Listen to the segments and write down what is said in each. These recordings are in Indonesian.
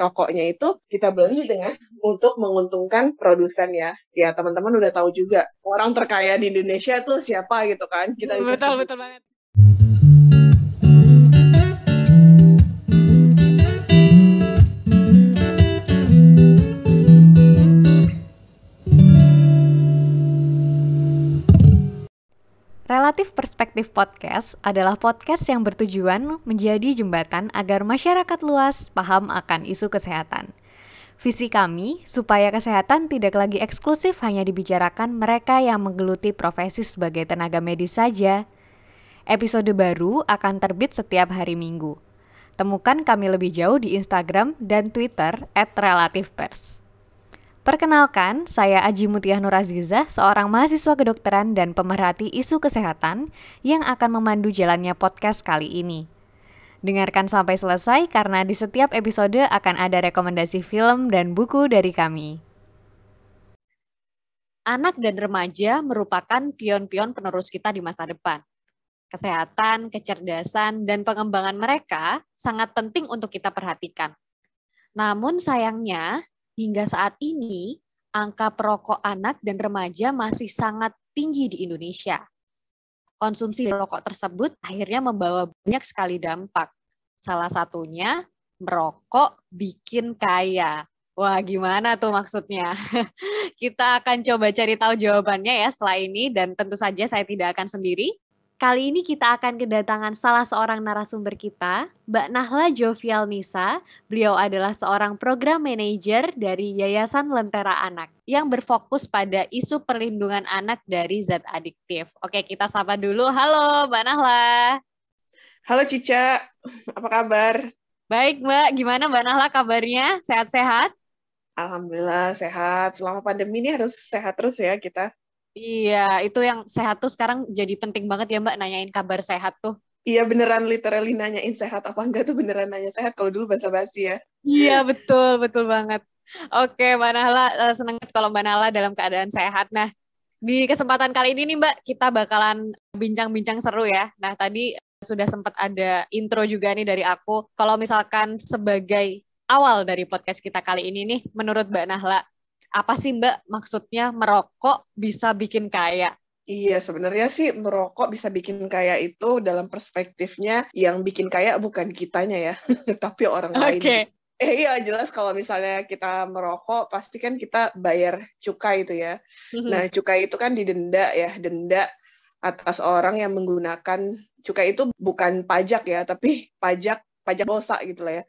rokoknya itu kita beli dengan untuk menguntungkan produsen ya. Ya teman-teman udah tahu juga orang terkaya di Indonesia tuh siapa gitu kan. Kita bisa betul betul banget. Relatif Perspektif Podcast adalah podcast yang bertujuan menjadi jembatan agar masyarakat luas paham akan isu kesehatan. Visi kami supaya kesehatan tidak lagi eksklusif hanya dibicarakan mereka yang menggeluti profesi sebagai tenaga medis saja. Episode baru akan terbit setiap hari Minggu. Temukan kami lebih jauh di Instagram dan Twitter @relativepers. Perkenalkan, saya Aji Mutiah Nur Azizah, seorang mahasiswa kedokteran dan pemerhati isu kesehatan yang akan memandu jalannya podcast kali ini. Dengarkan sampai selesai karena di setiap episode akan ada rekomendasi film dan buku dari kami. Anak dan remaja merupakan pion-pion penerus kita di masa depan. Kesehatan, kecerdasan, dan pengembangan mereka sangat penting untuk kita perhatikan. Namun sayangnya, hingga saat ini angka perokok anak dan remaja masih sangat tinggi di Indonesia. Konsumsi rokok tersebut akhirnya membawa banyak sekali dampak. Salah satunya merokok bikin kaya. Wah, gimana tuh maksudnya? Kita akan coba cari tahu jawabannya ya setelah ini dan tentu saja saya tidak akan sendiri. Kali ini kita akan kedatangan salah seorang narasumber kita, Mbak Nahla Jovial Nisa. Beliau adalah seorang program manager dari Yayasan Lentera Anak yang berfokus pada isu perlindungan anak dari zat adiktif. Oke, kita sapa dulu. Halo, Mbak Nahla. Halo Cica, apa kabar? Baik, Mbak. Gimana Mbak Nahla kabarnya? Sehat-sehat? Alhamdulillah sehat. Selama pandemi ini harus sehat terus ya kita. Iya, itu yang sehat tuh sekarang jadi penting banget ya Mbak nanyain kabar sehat tuh. Iya beneran literally nanyain sehat apa enggak tuh beneran nanya sehat kalau dulu basa-basi ya. Iya betul, betul banget. Oke Mbak Nala, eh, senang kalau Mbak Nala dalam keadaan sehat. Nah, di kesempatan kali ini nih Mbak, kita bakalan bincang-bincang seru ya. Nah, tadi sudah sempat ada intro juga nih dari aku. Kalau misalkan sebagai awal dari podcast kita kali ini nih, menurut Mbak Nahla, apa sih Mbak maksudnya merokok bisa bikin kaya? Iya, sebenarnya sih merokok bisa bikin kaya itu dalam perspektifnya yang bikin kaya bukan kitanya ya, tapi orang okay. lain. Eh iya jelas kalau misalnya kita merokok pasti kan kita bayar cukai itu ya. Mm-hmm. Nah cukai itu kan didenda ya, denda atas orang yang menggunakan cukai itu bukan pajak ya, tapi pajak pajak dosa gitu lah ya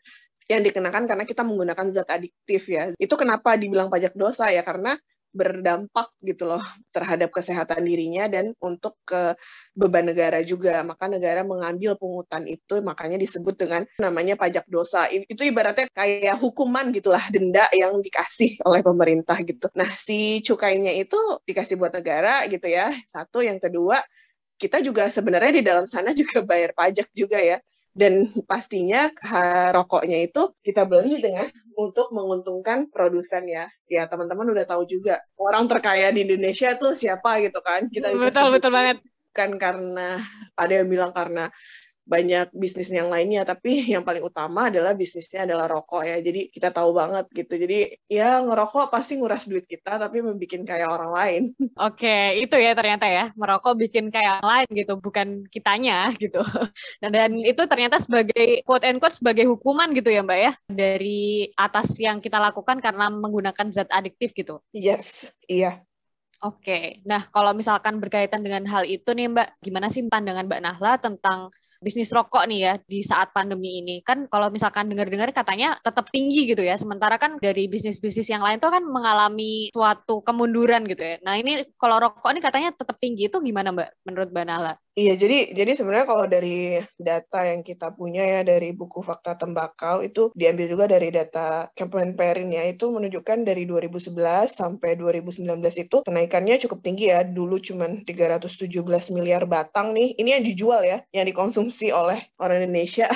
yang dikenakan karena kita menggunakan zat adiktif ya. Itu kenapa dibilang pajak dosa ya karena berdampak gitu loh terhadap kesehatan dirinya dan untuk ke beban negara juga. Maka negara mengambil pungutan itu makanya disebut dengan namanya pajak dosa. Itu ibaratnya kayak hukuman gitulah denda yang dikasih oleh pemerintah gitu. Nah, si cukainya itu dikasih buat negara gitu ya. Satu, yang kedua kita juga sebenarnya di dalam sana juga bayar pajak juga ya dan pastinya rokoknya itu kita beli dengan untuk menguntungkan produsen ya. Ya teman-teman udah tahu juga orang terkaya di Indonesia tuh siapa gitu kan. Kita bisa betul betul banget. Kan karena ada yang bilang karena banyak bisnis yang lainnya tapi yang paling utama adalah bisnisnya adalah rokok ya. Jadi kita tahu banget gitu. Jadi ya ngerokok pasti nguras duit kita tapi membuat kayak orang lain. Oke itu ya ternyata ya. Merokok bikin kayak orang lain gitu bukan kitanya gitu. Dan, dan itu ternyata sebagai quote and quote sebagai hukuman gitu ya mbak ya. Dari atas yang kita lakukan karena menggunakan zat adiktif gitu. Yes iya. Oke, nah kalau misalkan berkaitan dengan hal itu nih Mbak, gimana sih pandangan Mbak Nahla tentang bisnis rokok nih ya di saat pandemi ini? Kan kalau misalkan dengar-dengar katanya tetap tinggi gitu ya, sementara kan dari bisnis-bisnis yang lain tuh kan mengalami suatu kemunduran gitu ya. Nah ini kalau rokok ini katanya tetap tinggi itu gimana Mbak menurut Mbak Nahla? Iya, jadi jadi sebenarnya kalau dari data yang kita punya ya dari buku fakta tembakau itu diambil juga dari data Kemenperin ya itu menunjukkan dari 2011 sampai 2019 itu kenaikannya cukup tinggi ya. Dulu cuma 317 miliar batang nih. Ini yang dijual ya, yang dikonsumsi oleh orang Indonesia.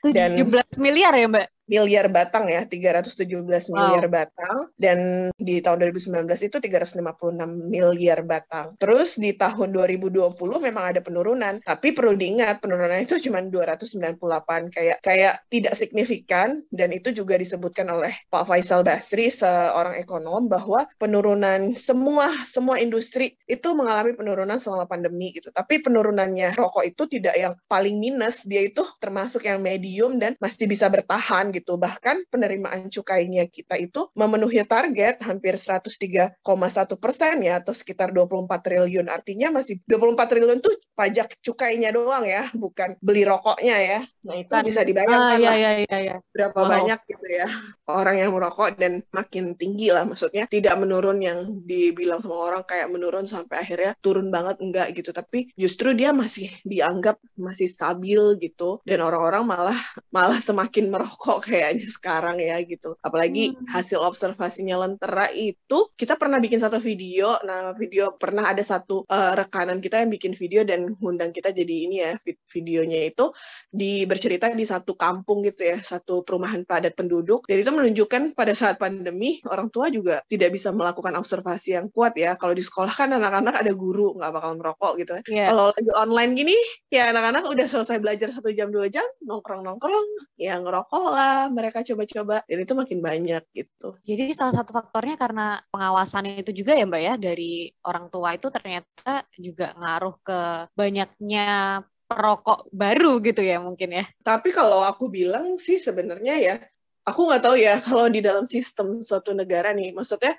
Dan 17 miliar ya, Mbak? Miliar batang ya, 317 wow. miliar batang dan di tahun 2019 itu 356 miliar batang. Terus di tahun 2020 memang ada penurunan, tapi perlu diingat penurunan itu cuma 298 kayak kayak tidak signifikan dan itu juga disebutkan oleh Pak Faisal Basri seorang ekonom bahwa penurunan semua semua industri itu mengalami penurunan selama pandemi gitu. Tapi penurunannya rokok itu tidak yang paling minus, dia itu termasuk yang medium dan masih bisa bertahan gitu. Bahkan penerimaan cukainya kita itu memenuhi target hampir 103,1 persen ya atau sekitar 24 triliun. Artinya masih 24 triliun tuh pajak cukainya doang ya, bukan beli rokoknya ya. Nah itu kan, bisa dibayangkan ah, iya, iya, iya, iya. berapa wow. banyak gitu ya orang yang merokok dan makin tinggi lah maksudnya tidak menurun yang dibilang sama orang kayak menurun sampai akhirnya turun banget enggak gitu tapi justru dia masih dianggap masih stabil gitu dan orang-orang malah malah semakin merokok kayaknya sekarang ya gitu apalagi hmm. hasil observasinya lentera itu kita pernah bikin satu video nah video pernah ada satu uh, rekanan kita yang bikin video dan ngundang kita jadi ini ya videonya itu di bercerita di satu kampung gitu ya, satu perumahan padat penduduk. Dan itu menunjukkan pada saat pandemi orang tua juga tidak bisa melakukan observasi yang kuat ya. Kalau di sekolah kan anak-anak ada guru nggak bakal merokok gitu. Yeah. Iya. Kalau lagi online gini ya anak-anak udah selesai belajar satu jam dua jam nongkrong-nongkrong ya ngerokok lah mereka coba-coba dan itu makin banyak gitu. Jadi salah satu faktornya karena pengawasan itu juga ya mbak ya dari orang tua itu ternyata juga ngaruh ke banyaknya perokok baru gitu ya mungkin ya. Tapi kalau aku bilang sih sebenarnya ya, aku nggak tahu ya kalau di dalam sistem suatu negara nih, maksudnya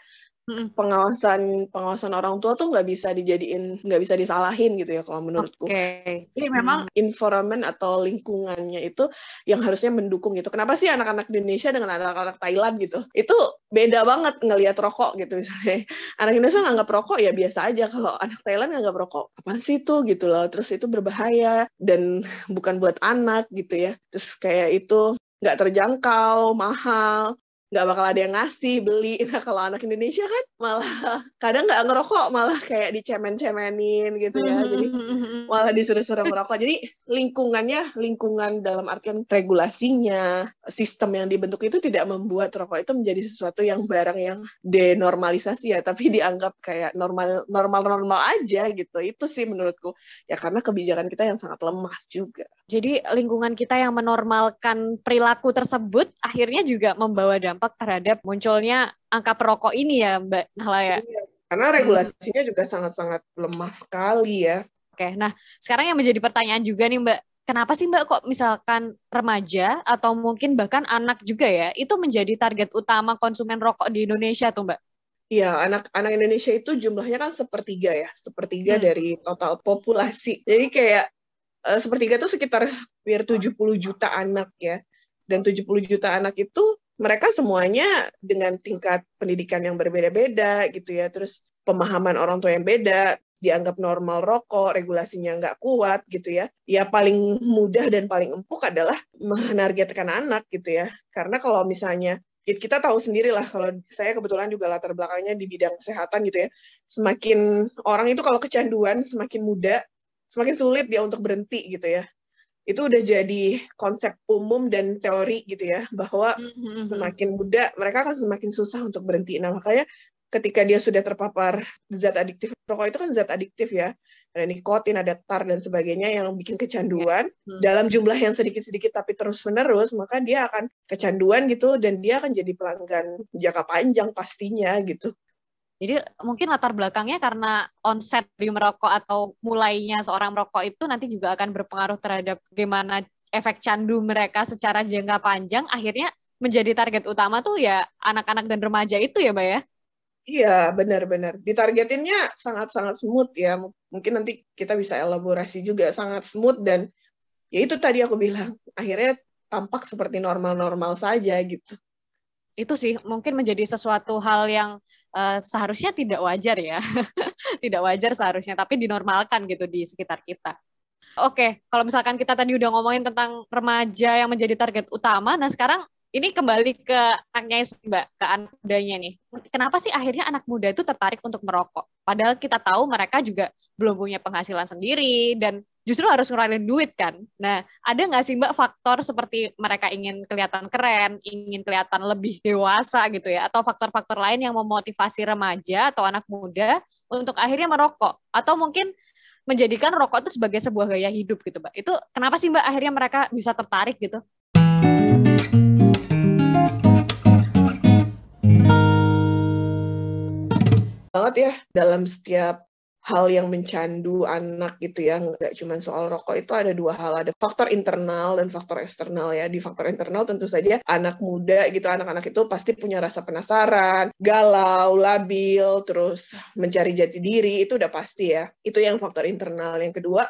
pengawasan pengawasan orang tua tuh nggak bisa dijadiin nggak bisa disalahin gitu ya kalau menurutku. Okay. Jadi memang hmm. environment atau lingkungannya itu yang harusnya mendukung gitu. Kenapa sih anak-anak Indonesia dengan anak-anak Thailand gitu? Itu beda banget ngelihat rokok gitu misalnya. Anak Indonesia nganggap rokok ya biasa aja. Kalau anak Thailand nganggap rokok apa sih itu gitu loh. Terus itu berbahaya dan bukan buat anak gitu ya. Terus kayak itu nggak terjangkau, mahal nggak bakal ada yang ngasih beli. Nah kalau anak Indonesia kan malah kadang nggak ngerokok malah kayak dicemen-cemenin gitu ya. Jadi mm-hmm. malah disuruh-suruh merokok jadi lingkungannya lingkungan dalam artian regulasinya sistem yang dibentuk itu tidak membuat rokok itu menjadi sesuatu yang barang yang denormalisasi ya tapi dianggap kayak normal normal normal aja gitu. Itu sih menurutku. Ya karena kebijakan kita yang sangat lemah juga. Jadi lingkungan kita yang menormalkan perilaku tersebut akhirnya juga membawa dampak terhadap munculnya angka perokok ini ya Mbak Nahlaya. Iya, karena regulasinya juga sangat-sangat lemah sekali ya. Oke, nah sekarang yang menjadi pertanyaan juga nih Mbak, kenapa sih Mbak kok misalkan remaja atau mungkin bahkan anak juga ya, itu menjadi target utama konsumen rokok di Indonesia tuh Mbak? Iya, anak-anak Indonesia itu jumlahnya kan sepertiga ya, sepertiga hmm. dari total populasi. Jadi kayak uh, sepertiga itu sekitar hampir 70 juta anak ya. Dan 70 juta anak itu mereka semuanya dengan tingkat pendidikan yang berbeda-beda gitu ya. Terus pemahaman orang tua yang beda, dianggap normal rokok, regulasinya nggak kuat gitu ya. Ya paling mudah dan paling empuk adalah menargetkan anak gitu ya. Karena kalau misalnya kita tahu sendiri lah kalau saya kebetulan juga latar belakangnya di bidang kesehatan gitu ya. Semakin orang itu kalau kecanduan semakin muda, semakin sulit dia untuk berhenti gitu ya itu udah jadi konsep umum dan teori gitu ya bahwa mm-hmm. semakin muda mereka akan semakin susah untuk berhenti nah makanya ketika dia sudah terpapar zat adiktif rokok itu kan zat adiktif ya ada nikotin ada tar dan sebagainya yang bikin kecanduan yeah. hmm. dalam jumlah yang sedikit-sedikit tapi terus menerus maka dia akan kecanduan gitu dan dia akan jadi pelanggan jangka panjang pastinya gitu jadi mungkin latar belakangnya karena onset di merokok atau mulainya seorang merokok itu nanti juga akan berpengaruh terhadap gimana efek candu mereka secara jangka panjang akhirnya menjadi target utama tuh ya anak-anak dan remaja itu ya, Mbak ya? Iya, benar-benar. Ditargetinnya sangat-sangat smooth ya. Mungkin nanti kita bisa elaborasi juga sangat smooth dan ya itu tadi aku bilang, akhirnya tampak seperti normal-normal saja gitu itu sih mungkin menjadi sesuatu hal yang uh, seharusnya tidak wajar ya. tidak wajar seharusnya, tapi dinormalkan gitu di sekitar kita. Oke, kalau misalkan kita tadi udah ngomongin tentang remaja yang menjadi target utama, nah sekarang ini kembali ke anaknya Mbak, ke anak mudanya nih. Kenapa sih akhirnya anak muda itu tertarik untuk merokok? Padahal kita tahu mereka juga belum punya penghasilan sendiri dan justru harus ngeluarin duit kan. Nah, ada nggak sih Mbak faktor seperti mereka ingin kelihatan keren, ingin kelihatan lebih dewasa gitu ya, atau faktor-faktor lain yang memotivasi remaja atau anak muda untuk akhirnya merokok? Atau mungkin menjadikan rokok itu sebagai sebuah gaya hidup gitu Mbak. Itu kenapa sih Mbak akhirnya mereka bisa tertarik gitu? Banget ya dalam setiap hal yang mencandu anak gitu ya nggak cuma soal rokok itu ada dua hal ada faktor internal dan faktor eksternal ya. Di faktor internal tentu saja anak muda gitu anak-anak itu pasti punya rasa penasaran galau labil terus mencari jati diri itu udah pasti ya. Itu yang faktor internal. Yang kedua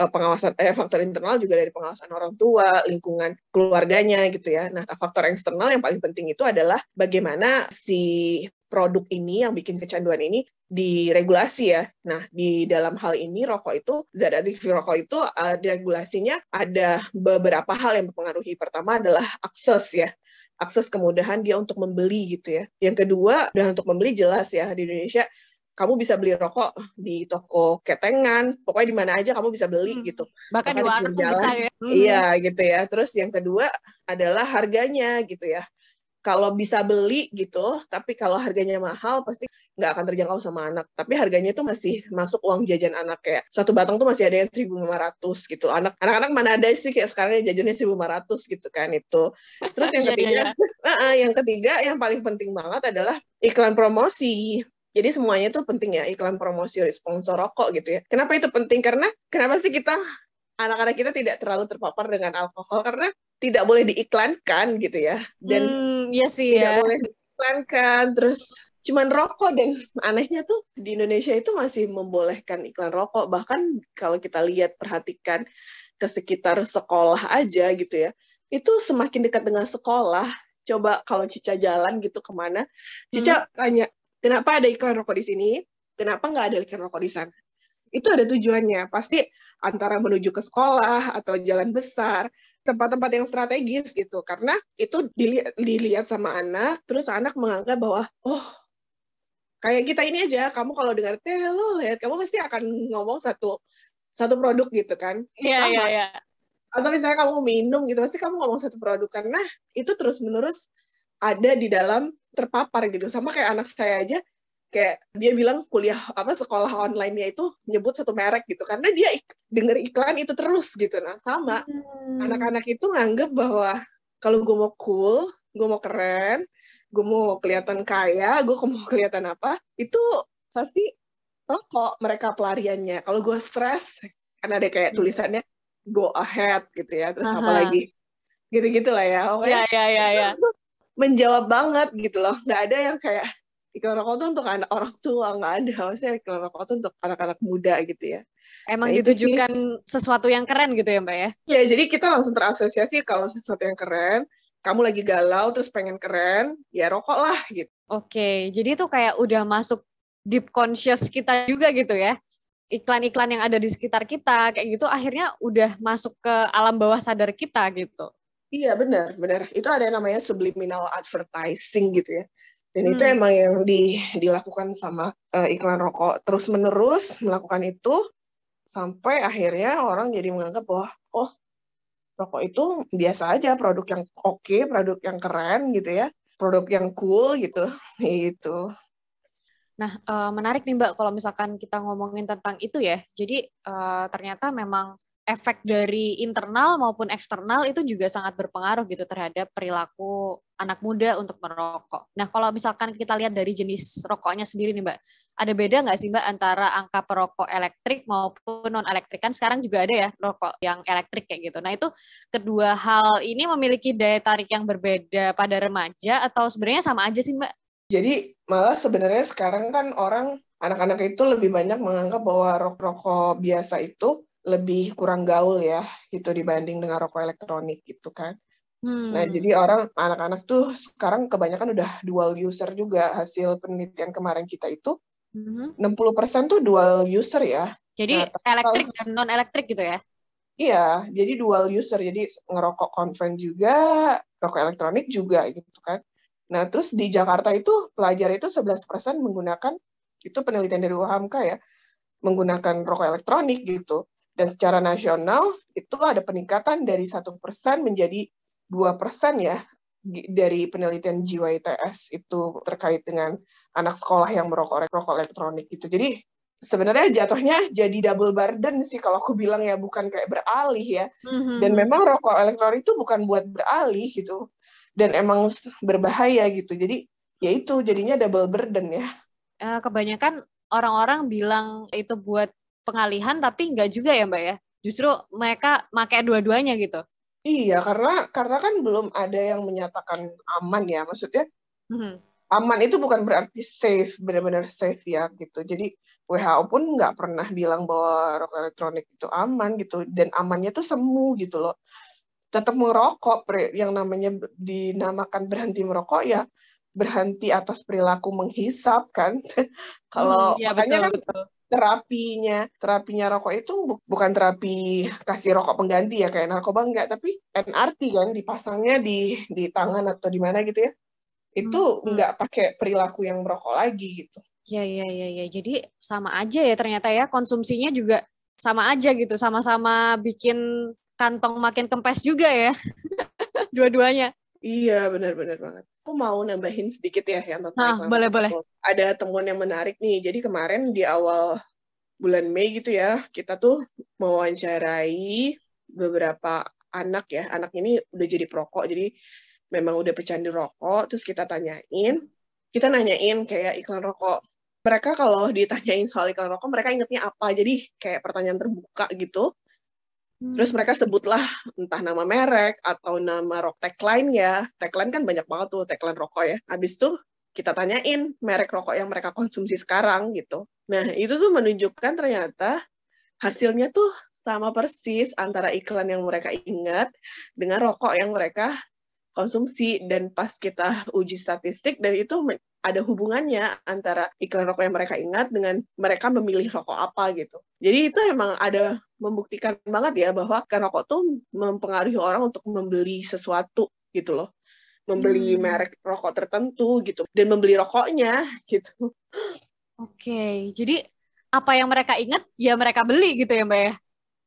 eh, pengawasan eh faktor internal juga dari pengawasan orang tua, lingkungan keluarganya gitu ya. Nah, faktor eksternal yang paling penting itu adalah bagaimana si produk ini yang bikin kecanduan ini diregulasi ya. Nah, di dalam hal ini rokok itu zat adiktif rokok itu uh, diregulasinya ada beberapa hal yang mempengaruhi. Pertama adalah akses ya. Akses kemudahan dia untuk membeli gitu ya. Yang kedua, dan untuk membeli jelas ya di Indonesia kamu bisa beli rokok di toko ketengan, pokoknya di mana aja kamu bisa beli hmm. gitu. Bahkan, Bahkan di warung bisa ya. Hmm. Iya gitu ya. Terus yang kedua adalah harganya gitu ya kalau bisa beli gitu, tapi kalau harganya mahal pasti nggak akan terjangkau sama anak. Tapi harganya itu masih masuk uang jajan anak kayak satu batang tuh masih ada yang 1.500 gitu. Anak anak-anak mana ada sih kayak sekarang jajannya 1.500 gitu kan itu. Terus yang iya, iya, ketiga, uh, uh, yang ketiga yang paling penting banget adalah iklan promosi. Jadi semuanya itu penting ya iklan promosi sponsor rokok gitu ya. Kenapa itu penting? Karena kenapa sih kita anak-anak kita tidak terlalu terpapar dengan alkohol karena tidak boleh diiklankan gitu ya. Dan hmm, iya sih tidak ya. boleh diiklankan. Terus cuman rokok dan anehnya tuh di Indonesia itu masih membolehkan iklan rokok. Bahkan kalau kita lihat perhatikan ke sekitar sekolah aja gitu ya itu semakin dekat dengan sekolah. Coba kalau Cica jalan gitu ke mana Cica hmm. tanya kenapa ada iklan rokok di sini? Kenapa nggak ada iklan rokok di sana itu ada tujuannya. Pasti antara menuju ke sekolah atau jalan besar tempat-tempat yang strategis gitu. Karena itu dilihat, dilihat sama anak terus anak menganggap bahwa oh kayak kita ini aja. Kamu kalau dengar teh lo lihat kamu pasti akan ngomong satu satu produk gitu kan. Iya iya iya. Atau misalnya kamu minum gitu pasti kamu ngomong satu produk. Karena itu terus menerus ada di dalam terpapar gitu. Sama kayak anak saya aja kayak dia bilang kuliah apa sekolah online-nya itu nyebut satu merek gitu karena dia ik denger iklan itu terus gitu nah sama hmm. anak-anak hmm. itu nganggep bahwa kalau gue mau cool gue mau keren gue mau kelihatan kaya gue mau kelihatan apa itu pasti rokok mereka pelariannya kalau gue stres karena ada kayak hmm. tulisannya go ahead gitu ya terus Aha. apa lagi gitu-gitu lah ya oke ya, ya, ya, ya. menjawab banget gitu loh nggak ada yang kayak iklan rokok tuh untuk anak orang tua nggak ada. Maksudnya iklan rokok tuh untuk anak-anak muda gitu ya. Emang nah, ditujukan sesuatu yang keren gitu ya mbak ya? Ya jadi kita langsung terasosiasi kalau sesuatu yang keren kamu lagi galau terus pengen keren ya rokok lah gitu. Oke jadi itu kayak udah masuk deep conscious kita juga gitu ya. Iklan-iklan yang ada di sekitar kita kayak gitu akhirnya udah masuk ke alam bawah sadar kita gitu. Iya benar, benar. Itu ada yang namanya subliminal advertising gitu ya. Dan hmm. itu emang yang di, dilakukan sama uh, iklan rokok terus-menerus melakukan itu sampai akhirnya orang jadi menganggap bahwa oh rokok itu biasa aja produk yang oke, okay, produk yang keren gitu ya, produk yang cool gitu, itu. Nah, uh, menarik nih Mbak kalau misalkan kita ngomongin tentang itu ya. Jadi uh, ternyata memang efek dari internal maupun eksternal itu juga sangat berpengaruh gitu terhadap perilaku anak muda untuk merokok. Nah, kalau misalkan kita lihat dari jenis rokoknya sendiri nih, Mbak, ada beda nggak sih, Mbak, antara angka perokok elektrik maupun non-elektrik? Kan sekarang juga ada ya rokok yang elektrik kayak gitu. Nah, itu kedua hal ini memiliki daya tarik yang berbeda pada remaja atau sebenarnya sama aja sih, Mbak? Jadi, malah sebenarnya sekarang kan orang anak-anak itu lebih banyak menganggap bahwa rokok-rokok biasa itu lebih kurang gaul ya gitu dibanding dengan rokok elektronik gitu kan. Hmm. Nah, jadi orang anak-anak tuh sekarang kebanyakan udah dual user juga hasil penelitian kemarin kita itu hmm. 60% tuh dual user ya. Jadi nah, elektrik dan non elektrik gitu ya? Iya, jadi dual user. Jadi ngerokok konven juga, rokok elektronik juga gitu kan. Nah, terus di Jakarta itu pelajar itu 11% menggunakan itu penelitian dari UHAMK ya, menggunakan rokok elektronik gitu. Dan secara nasional itu ada peningkatan dari satu persen menjadi dua persen ya dari penelitian jiwa ITS itu terkait dengan anak sekolah yang merokok rokok elektronik gitu. Jadi sebenarnya jatuhnya jadi double burden sih kalau aku bilang ya bukan kayak beralih ya. Mm-hmm. Dan memang rokok elektronik itu bukan buat beralih gitu. Dan emang berbahaya gitu. Jadi ya itu jadinya double burden ya. Uh, kebanyakan orang-orang bilang itu buat pengalihan tapi enggak juga ya Mbak ya. Justru mereka pakai dua-duanya gitu. Iya, karena karena kan belum ada yang menyatakan aman ya. Maksudnya mm-hmm. aman itu bukan berarti safe, benar-benar safe ya gitu. Jadi WHO pun nggak pernah bilang bahwa rokok elektronik itu aman gitu. Dan amannya tuh semu gitu loh. Tetap merokok, yang namanya dinamakan berhenti merokok ya berhenti atas perilaku menghisap kan. Kalau hmm, ya, makanya betul, kan betul. Terapinya terapinya rokok itu bukan terapi kasih rokok pengganti ya kayak narkoba enggak, tapi NRT kan dipasangnya di di tangan atau di mana gitu ya. Itu hmm. hmm. enggak pakai perilaku yang merokok lagi gitu. Ya ya ya ya. Jadi sama aja ya ternyata ya konsumsinya juga sama aja gitu, sama-sama bikin kantong makin kempes juga ya. Dua-duanya. Iya, benar-benar banget aku mau nambahin sedikit ya yang tentang nah, boleh boleh. Ada temuan yang menarik nih. Jadi kemarin di awal bulan Mei gitu ya, kita tuh mewawancarai beberapa anak ya. Anak ini udah jadi perokok, jadi memang udah pecandu rokok. Terus kita tanyain, kita nanyain kayak iklan rokok. Mereka kalau ditanyain soal iklan rokok, mereka ingetnya apa? Jadi kayak pertanyaan terbuka gitu. Terus mereka sebutlah entah nama merek atau nama rok tagline ya. Tagline kan banyak banget tuh tagline rokok ya. Habis itu kita tanyain merek rokok yang mereka konsumsi sekarang gitu. Nah, itu tuh menunjukkan ternyata hasilnya tuh sama persis antara iklan yang mereka ingat dengan rokok yang mereka konsumsi dan pas kita uji statistik dan itu ada hubungannya antara iklan rokok yang mereka ingat dengan mereka memilih rokok apa gitu. Jadi itu emang ada membuktikan banget ya bahwa kan rokok tuh mempengaruhi orang untuk membeli sesuatu gitu loh. Membeli hmm. merek rokok tertentu gitu dan membeli rokoknya gitu. Oke, jadi apa yang mereka ingat ya mereka beli gitu ya Mbak ya?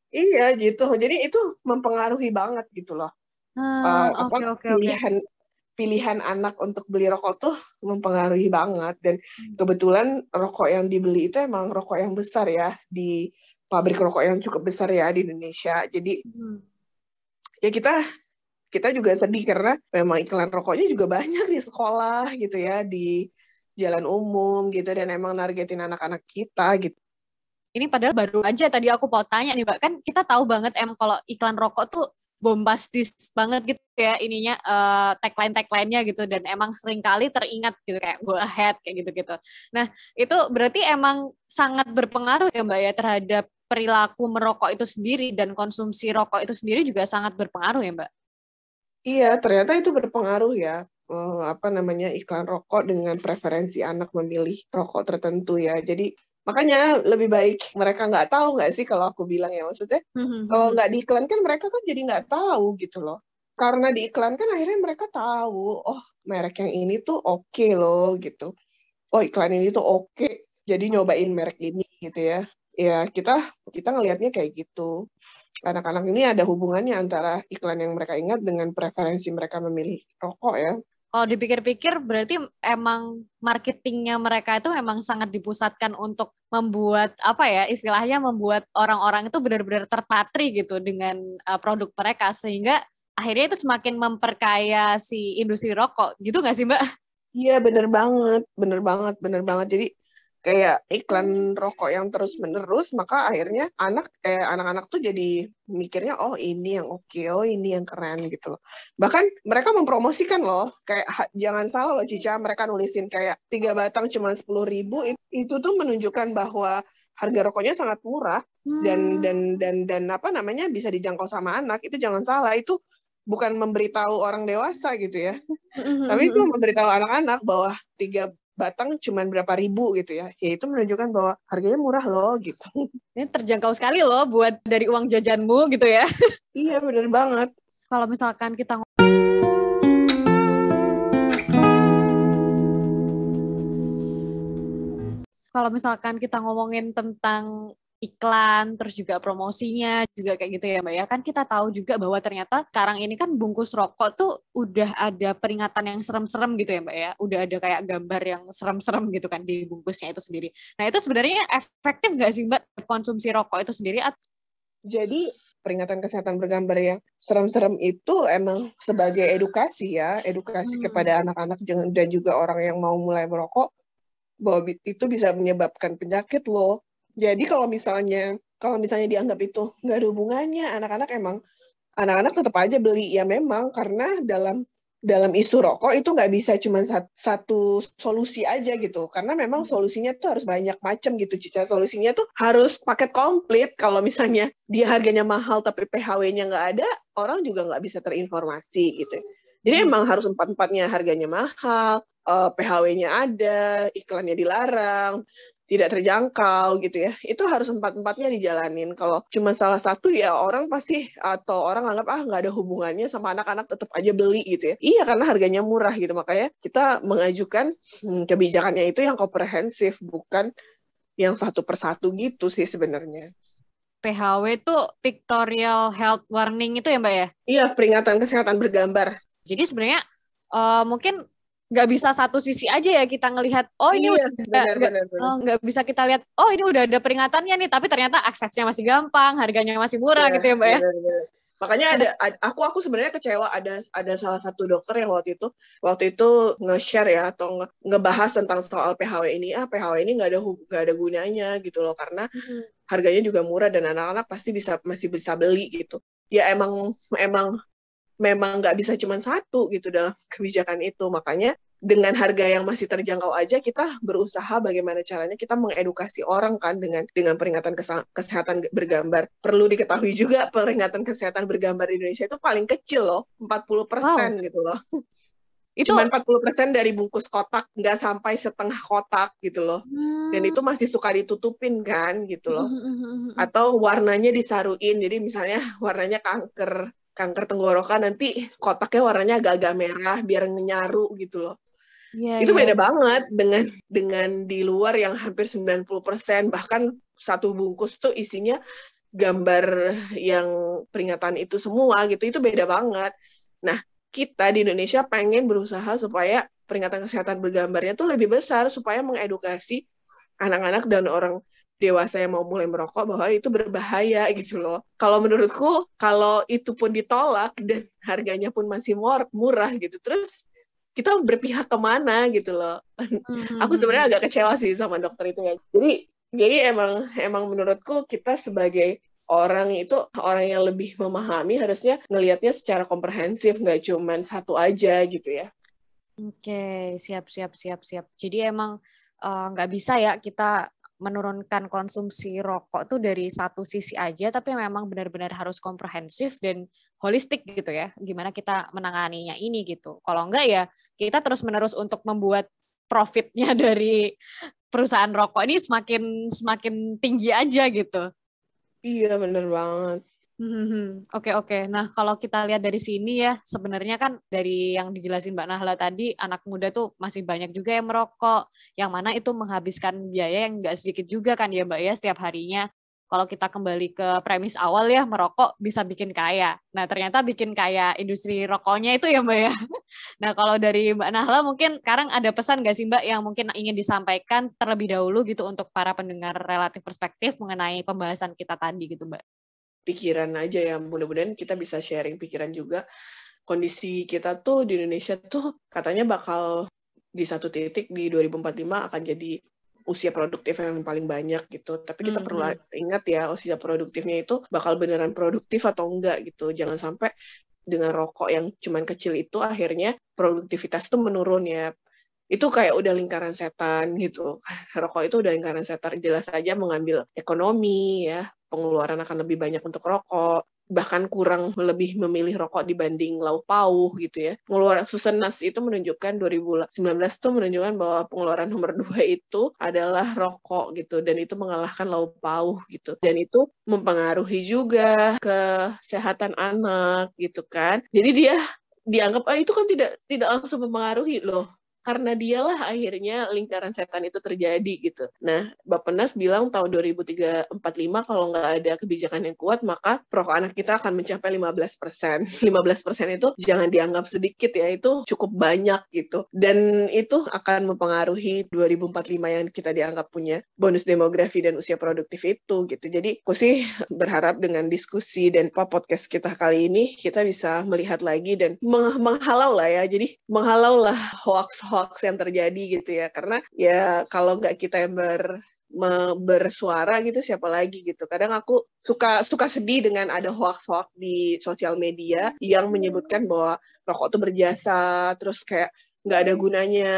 Iya gitu. Jadi itu mempengaruhi banget gitu loh. Uh, apa okay, okay, pilihan okay pilihan anak untuk beli rokok tuh mempengaruhi banget. Dan hmm. kebetulan rokok yang dibeli itu emang rokok yang besar ya di pabrik rokok yang cukup besar ya di Indonesia. Jadi hmm. ya kita kita juga sedih karena memang iklan rokoknya juga banyak di sekolah gitu ya di jalan umum gitu dan emang nargetin anak-anak kita gitu. Ini padahal baru aja tadi aku mau tanya nih mbak. Kan kita tahu banget emang kalau iklan rokok tuh bombastis banget gitu ya ininya uh, tagline tagline-nya gitu dan emang sering kali teringat gitu kayak go ahead kayak gitu-gitu. Nah, itu berarti emang sangat berpengaruh ya Mbak ya terhadap perilaku merokok itu sendiri dan konsumsi rokok itu sendiri juga sangat berpengaruh ya Mbak. Iya, ternyata itu berpengaruh ya. Uh, apa namanya iklan rokok dengan preferensi anak memilih rokok tertentu ya. Jadi makanya lebih baik mereka nggak tahu nggak sih kalau aku bilang ya maksudnya mm-hmm. kalau nggak diiklankan mereka kan jadi nggak tahu gitu loh karena diiklankan akhirnya mereka tahu oh merek yang ini tuh oke okay loh gitu oh iklan ini tuh oke okay. jadi nyobain merek ini gitu ya ya kita kita ngelihatnya kayak gitu anak-anak ini ada hubungannya antara iklan yang mereka ingat dengan preferensi mereka memilih rokok ya kalau dipikir-pikir berarti emang marketingnya mereka itu memang sangat dipusatkan untuk membuat apa ya istilahnya membuat orang-orang itu benar-benar terpatri gitu dengan uh, produk mereka sehingga akhirnya itu semakin memperkaya si industri rokok gitu nggak sih mbak? Iya bener banget, bener banget, bener banget. Jadi kayak iklan rokok yang terus menerus maka akhirnya anak eh anak-anak tuh jadi mikirnya oh ini yang oke okay, oh ini yang keren gitu loh. Bahkan mereka mempromosikan loh kayak jangan salah loh Cica mereka nulisin kayak tiga batang cuma sepuluh ribu itu tuh menunjukkan bahwa harga rokoknya sangat murah hmm. dan dan dan dan apa namanya bisa dijangkau sama anak itu jangan salah itu bukan memberitahu orang dewasa gitu ya. Tapi itu memberitahu anak-anak bahwa tiga batang cuman berapa ribu gitu ya. Ya itu menunjukkan bahwa harganya murah loh gitu. Ini terjangkau sekali loh buat dari uang jajanmu gitu ya. iya bener banget. Kalau misalkan kita kalau misalkan kita ngomongin tentang iklan, terus juga promosinya juga kayak gitu ya Mbak ya. Kan kita tahu juga bahwa ternyata sekarang ini kan bungkus rokok tuh udah ada peringatan yang serem-serem gitu ya Mbak ya. Udah ada kayak gambar yang serem-serem gitu kan di bungkusnya itu sendiri. Nah itu sebenarnya efektif nggak sih Mbak konsumsi rokok itu sendiri? Jadi peringatan kesehatan bergambar yang serem-serem itu emang sebagai edukasi ya, edukasi hmm. kepada anak-anak dan juga orang yang mau mulai merokok bahwa itu bisa menyebabkan penyakit loh. Jadi kalau misalnya kalau misalnya dianggap itu nggak ada hubungannya, anak-anak emang anak-anak tetap aja beli. Ya memang karena dalam dalam isu rokok itu nggak bisa cuma satu solusi aja gitu. Karena memang hmm. solusinya tuh harus banyak macam gitu Cica. Solusinya tuh harus paket komplit. Kalau misalnya dia harganya mahal tapi PHW-nya nggak ada orang juga nggak bisa terinformasi gitu. Jadi hmm. emang harus empat-empatnya harganya mahal eh, PHW-nya ada iklannya dilarang tidak terjangkau gitu ya. Itu harus empat empatnya dijalanin. Kalau cuma salah satu ya orang pasti atau orang anggap ah nggak ada hubungannya sama anak-anak tetap aja beli gitu ya. Iya karena harganya murah gitu. Makanya kita mengajukan hmm, kebijakannya itu yang komprehensif bukan yang satu persatu gitu sih sebenarnya. PHW itu pictorial health warning itu ya mbak ya? Iya peringatan kesehatan bergambar. Jadi sebenarnya uh, mungkin nggak bisa satu sisi aja ya kita ngelihat oh ini iya, udah oh, nggak bisa kita lihat oh ini udah ada peringatannya nih tapi ternyata aksesnya masih gampang harganya masih murah iya, gitu ya mbak ya. makanya ada, aku aku sebenarnya kecewa ada ada salah satu dokter yang waktu itu waktu itu nge-share ya atau nge ngebahas tentang soal PHW ini ah PHW ini nggak ada nggak ada gunanya gitu loh karena hmm. harganya juga murah dan anak-anak pasti bisa masih bisa beli gitu. Ya emang emang memang nggak bisa cuma satu gitu dalam kebijakan itu. Makanya dengan harga yang masih terjangkau aja kita berusaha bagaimana caranya kita mengedukasi orang kan dengan dengan peringatan kesehatan bergambar. Perlu diketahui juga peringatan kesehatan bergambar di Indonesia itu paling kecil loh, 40% wow. gitu loh. Itu cuma 40% dari bungkus kotak, nggak sampai setengah kotak gitu loh. Hmm. Dan itu masih suka ditutupin kan gitu loh. Hmm, hmm, hmm, Atau warnanya disaruin. Jadi misalnya warnanya kanker kanker tenggorokan nanti kotaknya warnanya agak-agak merah biar nyaru gitu loh. Yeah, itu yeah. beda banget dengan dengan di luar yang hampir 90% bahkan satu bungkus tuh isinya gambar yang peringatan itu semua gitu. Itu beda banget. Nah, kita di Indonesia pengen berusaha supaya peringatan kesehatan bergambarnya tuh lebih besar supaya mengedukasi anak-anak dan orang dewasa yang mau mulai merokok bahwa itu berbahaya gitu loh. Kalau menurutku kalau itu pun ditolak dan harganya pun masih murah gitu, terus kita berpihak ke mana gitu loh. Mm-hmm. Aku sebenarnya agak kecewa sih sama dokter itu ya. Jadi jadi emang emang menurutku kita sebagai orang itu orang yang lebih memahami harusnya ngelihatnya secara komprehensif nggak cuma satu aja gitu ya. Oke, siap siap siap siap. Jadi emang eh, nggak uh, bisa ya kita menurunkan konsumsi rokok tuh dari satu sisi aja, tapi memang benar-benar harus komprehensif dan holistik gitu ya. Gimana kita menanganinya ini gitu. Kalau enggak ya kita terus-menerus untuk membuat profitnya dari perusahaan rokok ini semakin semakin tinggi aja gitu. Iya bener banget. Hmm, oke oke. Nah kalau kita lihat dari sini ya sebenarnya kan dari yang dijelasin Mbak Nahla tadi anak muda tuh masih banyak juga yang merokok, yang mana itu menghabiskan biaya yang nggak sedikit juga kan ya Mbak ya setiap harinya. Kalau kita kembali ke premis awal ya merokok bisa bikin kaya. Nah ternyata bikin kaya industri rokoknya itu ya Mbak ya. Nah kalau dari Mbak Nahla mungkin sekarang ada pesan nggak sih Mbak yang mungkin ingin disampaikan terlebih dahulu gitu untuk para pendengar relatif perspektif mengenai pembahasan kita tadi gitu Mbak pikiran aja ya mudah-mudahan kita bisa sharing pikiran juga kondisi kita tuh di Indonesia tuh katanya bakal di satu titik di 2045 akan jadi usia produktif yang paling banyak gitu. Tapi kita mm -hmm. perlu ingat ya usia produktifnya itu bakal beneran produktif atau enggak gitu. Jangan sampai dengan rokok yang cuman kecil itu akhirnya produktivitas itu menurun ya. Itu kayak udah lingkaran setan gitu. Rokok itu udah lingkaran setan jelas saja mengambil ekonomi ya, pengeluaran akan lebih banyak untuk rokok, bahkan kurang lebih memilih rokok dibanding lauk pauh gitu ya. Pengeluaran Susenas itu menunjukkan 2019 itu menunjukkan bahwa pengeluaran nomor dua itu adalah rokok gitu dan itu mengalahkan lauk pauh gitu. Dan itu mempengaruhi juga kesehatan anak gitu kan. Jadi dia dianggap ah itu kan tidak tidak langsung mempengaruhi loh karena dialah akhirnya lingkaran setan itu terjadi gitu. Nah, Bapenas bilang tahun 2045 kalau nggak ada kebijakan yang kuat, maka perokok anak kita akan mencapai 15 persen. 15 persen itu jangan dianggap sedikit ya, itu cukup banyak gitu. Dan itu akan mempengaruhi 2045 yang kita dianggap punya bonus demografi dan usia produktif itu gitu. Jadi aku sih berharap dengan diskusi dan podcast kita kali ini kita bisa melihat lagi dan menghalau lah ya. Jadi menghalau lah hoax-hoax yang terjadi gitu ya. Karena ya kalau nggak kita yang ber bersuara gitu siapa lagi gitu. Kadang aku suka suka sedih dengan ada hoax-hoax di sosial media yang menyebutkan bahwa rokok itu berjasa, terus kayak nggak ada gunanya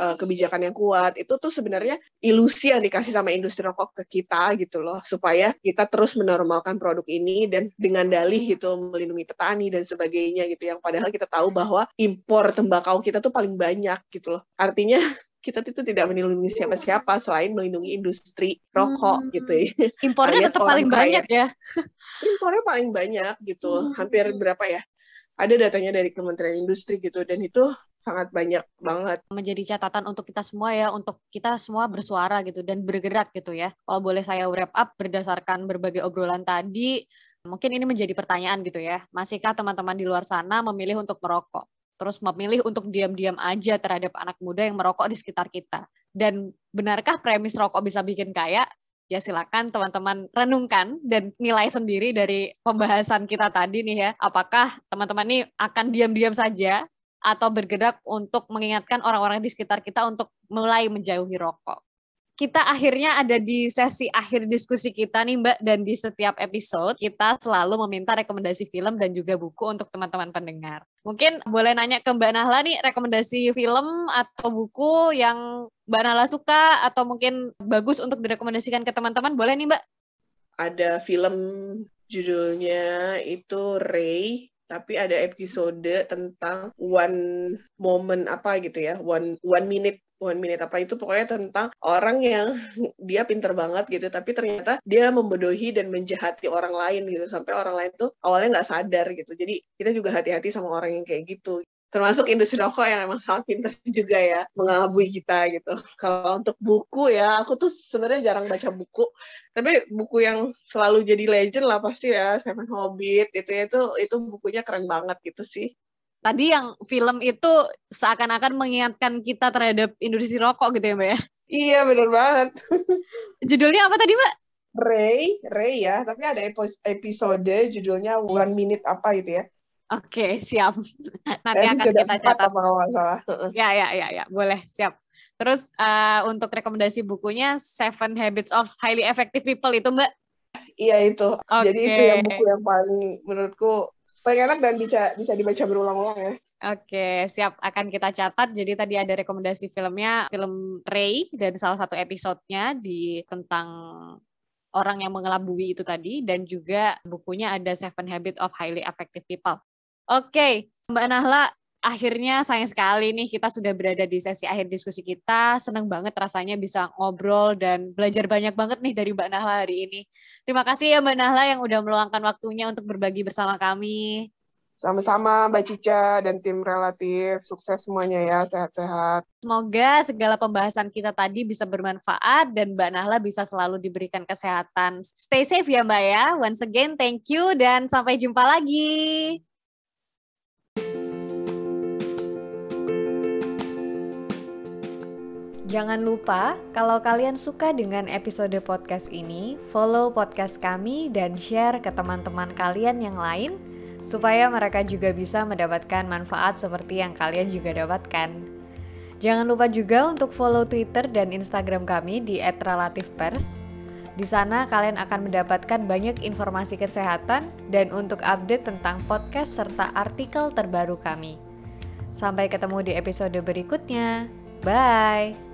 uh, kebijakan yang kuat itu tuh sebenarnya ilusi yang dikasih sama industri rokok ke kita gitu loh supaya kita terus menormalkan produk ini dan dengan dalih gitu melindungi petani dan sebagainya gitu yang padahal kita tahu bahwa impor tembakau kita tuh paling banyak gitu loh artinya kita itu tidak melindungi siapa-siapa selain melindungi industri rokok hmm. gitu ya. Impornya tetap paling banyak ya. Impornya paling banyak gitu. Hmm. Hampir berapa ya? Ada datanya dari Kementerian Industri gitu dan itu sangat banyak banget. Menjadi catatan untuk kita semua ya, untuk kita semua bersuara gitu dan bergerak gitu ya. Kalau boleh saya wrap up berdasarkan berbagai obrolan tadi, mungkin ini menjadi pertanyaan gitu ya. Masihkah teman-teman di luar sana memilih untuk merokok? Terus memilih untuk diam-diam aja terhadap anak muda yang merokok di sekitar kita? Dan benarkah premis rokok bisa bikin kaya? ya silakan teman-teman renungkan dan nilai sendiri dari pembahasan kita tadi nih ya. Apakah teman-teman ini akan diam-diam saja atau bergerak untuk mengingatkan orang-orang di sekitar kita untuk mulai menjauhi rokok. Kita akhirnya ada di sesi akhir diskusi kita nih Mbak dan di setiap episode kita selalu meminta rekomendasi film dan juga buku untuk teman-teman pendengar. Mungkin boleh nanya ke Mbak Nahla nih rekomendasi film atau buku yang Mbak Nahla suka atau mungkin bagus untuk direkomendasikan ke teman-teman boleh nih Mbak? Ada film judulnya itu Ray tapi ada episode tentang one moment apa gitu ya, one one minute one minute apa. Itu pokoknya tentang orang yang dia pinter banget gitu tapi ternyata dia membodohi dan menjahati orang lain gitu. Sampai orang lain tuh awalnya nggak sadar gitu. Jadi kita juga hati-hati sama orang yang kayak gitu termasuk industri rokok yang emang sangat pintar juga ya mengelabui kita gitu. Kalau untuk buku ya, aku tuh sebenarnya jarang baca buku, tapi buku yang selalu jadi legend lah pasti ya Seven Hobbit itu ya, itu itu bukunya keren banget gitu sih. Tadi yang film itu seakan-akan mengingatkan kita terhadap industri rokok gitu ya mbak ya? Iya bener banget. Judulnya apa tadi mbak? Ray, Ray ya, tapi ada episode judulnya One Minute apa gitu ya Oke, siap. Nanti akan kita catat. Apa masalah. Ya, ya, ya, ya, boleh, siap. Terus uh, untuk rekomendasi bukunya Seven Habits of Highly Effective People itu Mbak? Iya itu. Okay. Jadi itu yang buku yang paling menurutku paling enak dan bisa bisa dibaca berulang-ulang ya. Oke, siap akan kita catat. Jadi tadi ada rekomendasi filmnya, film Ray dan salah satu episodenya di tentang orang yang mengelabui itu tadi dan juga bukunya ada Seven Habits of Highly Effective People. Oke, Mbak Nahla, akhirnya sayang sekali nih kita sudah berada di sesi akhir diskusi kita. Senang banget rasanya bisa ngobrol dan belajar banyak banget nih dari Mbak Nahla hari ini. Terima kasih ya Mbak Nahla yang udah meluangkan waktunya untuk berbagi bersama kami. Sama-sama Mbak Cica dan tim relatif. Sukses semuanya ya, sehat-sehat. Semoga segala pembahasan kita tadi bisa bermanfaat dan Mbak Nahla bisa selalu diberikan kesehatan. Stay safe ya Mbak ya. Once again, thank you dan sampai jumpa lagi. Jangan lupa, kalau kalian suka dengan episode podcast ini, follow podcast kami dan share ke teman-teman kalian yang lain, supaya mereka juga bisa mendapatkan manfaat seperti yang kalian juga dapatkan. Jangan lupa juga untuk follow Twitter dan Instagram kami di @relativepers. Di sana kalian akan mendapatkan banyak informasi kesehatan dan untuk update tentang podcast serta artikel terbaru kami. Sampai ketemu di episode berikutnya. Bye.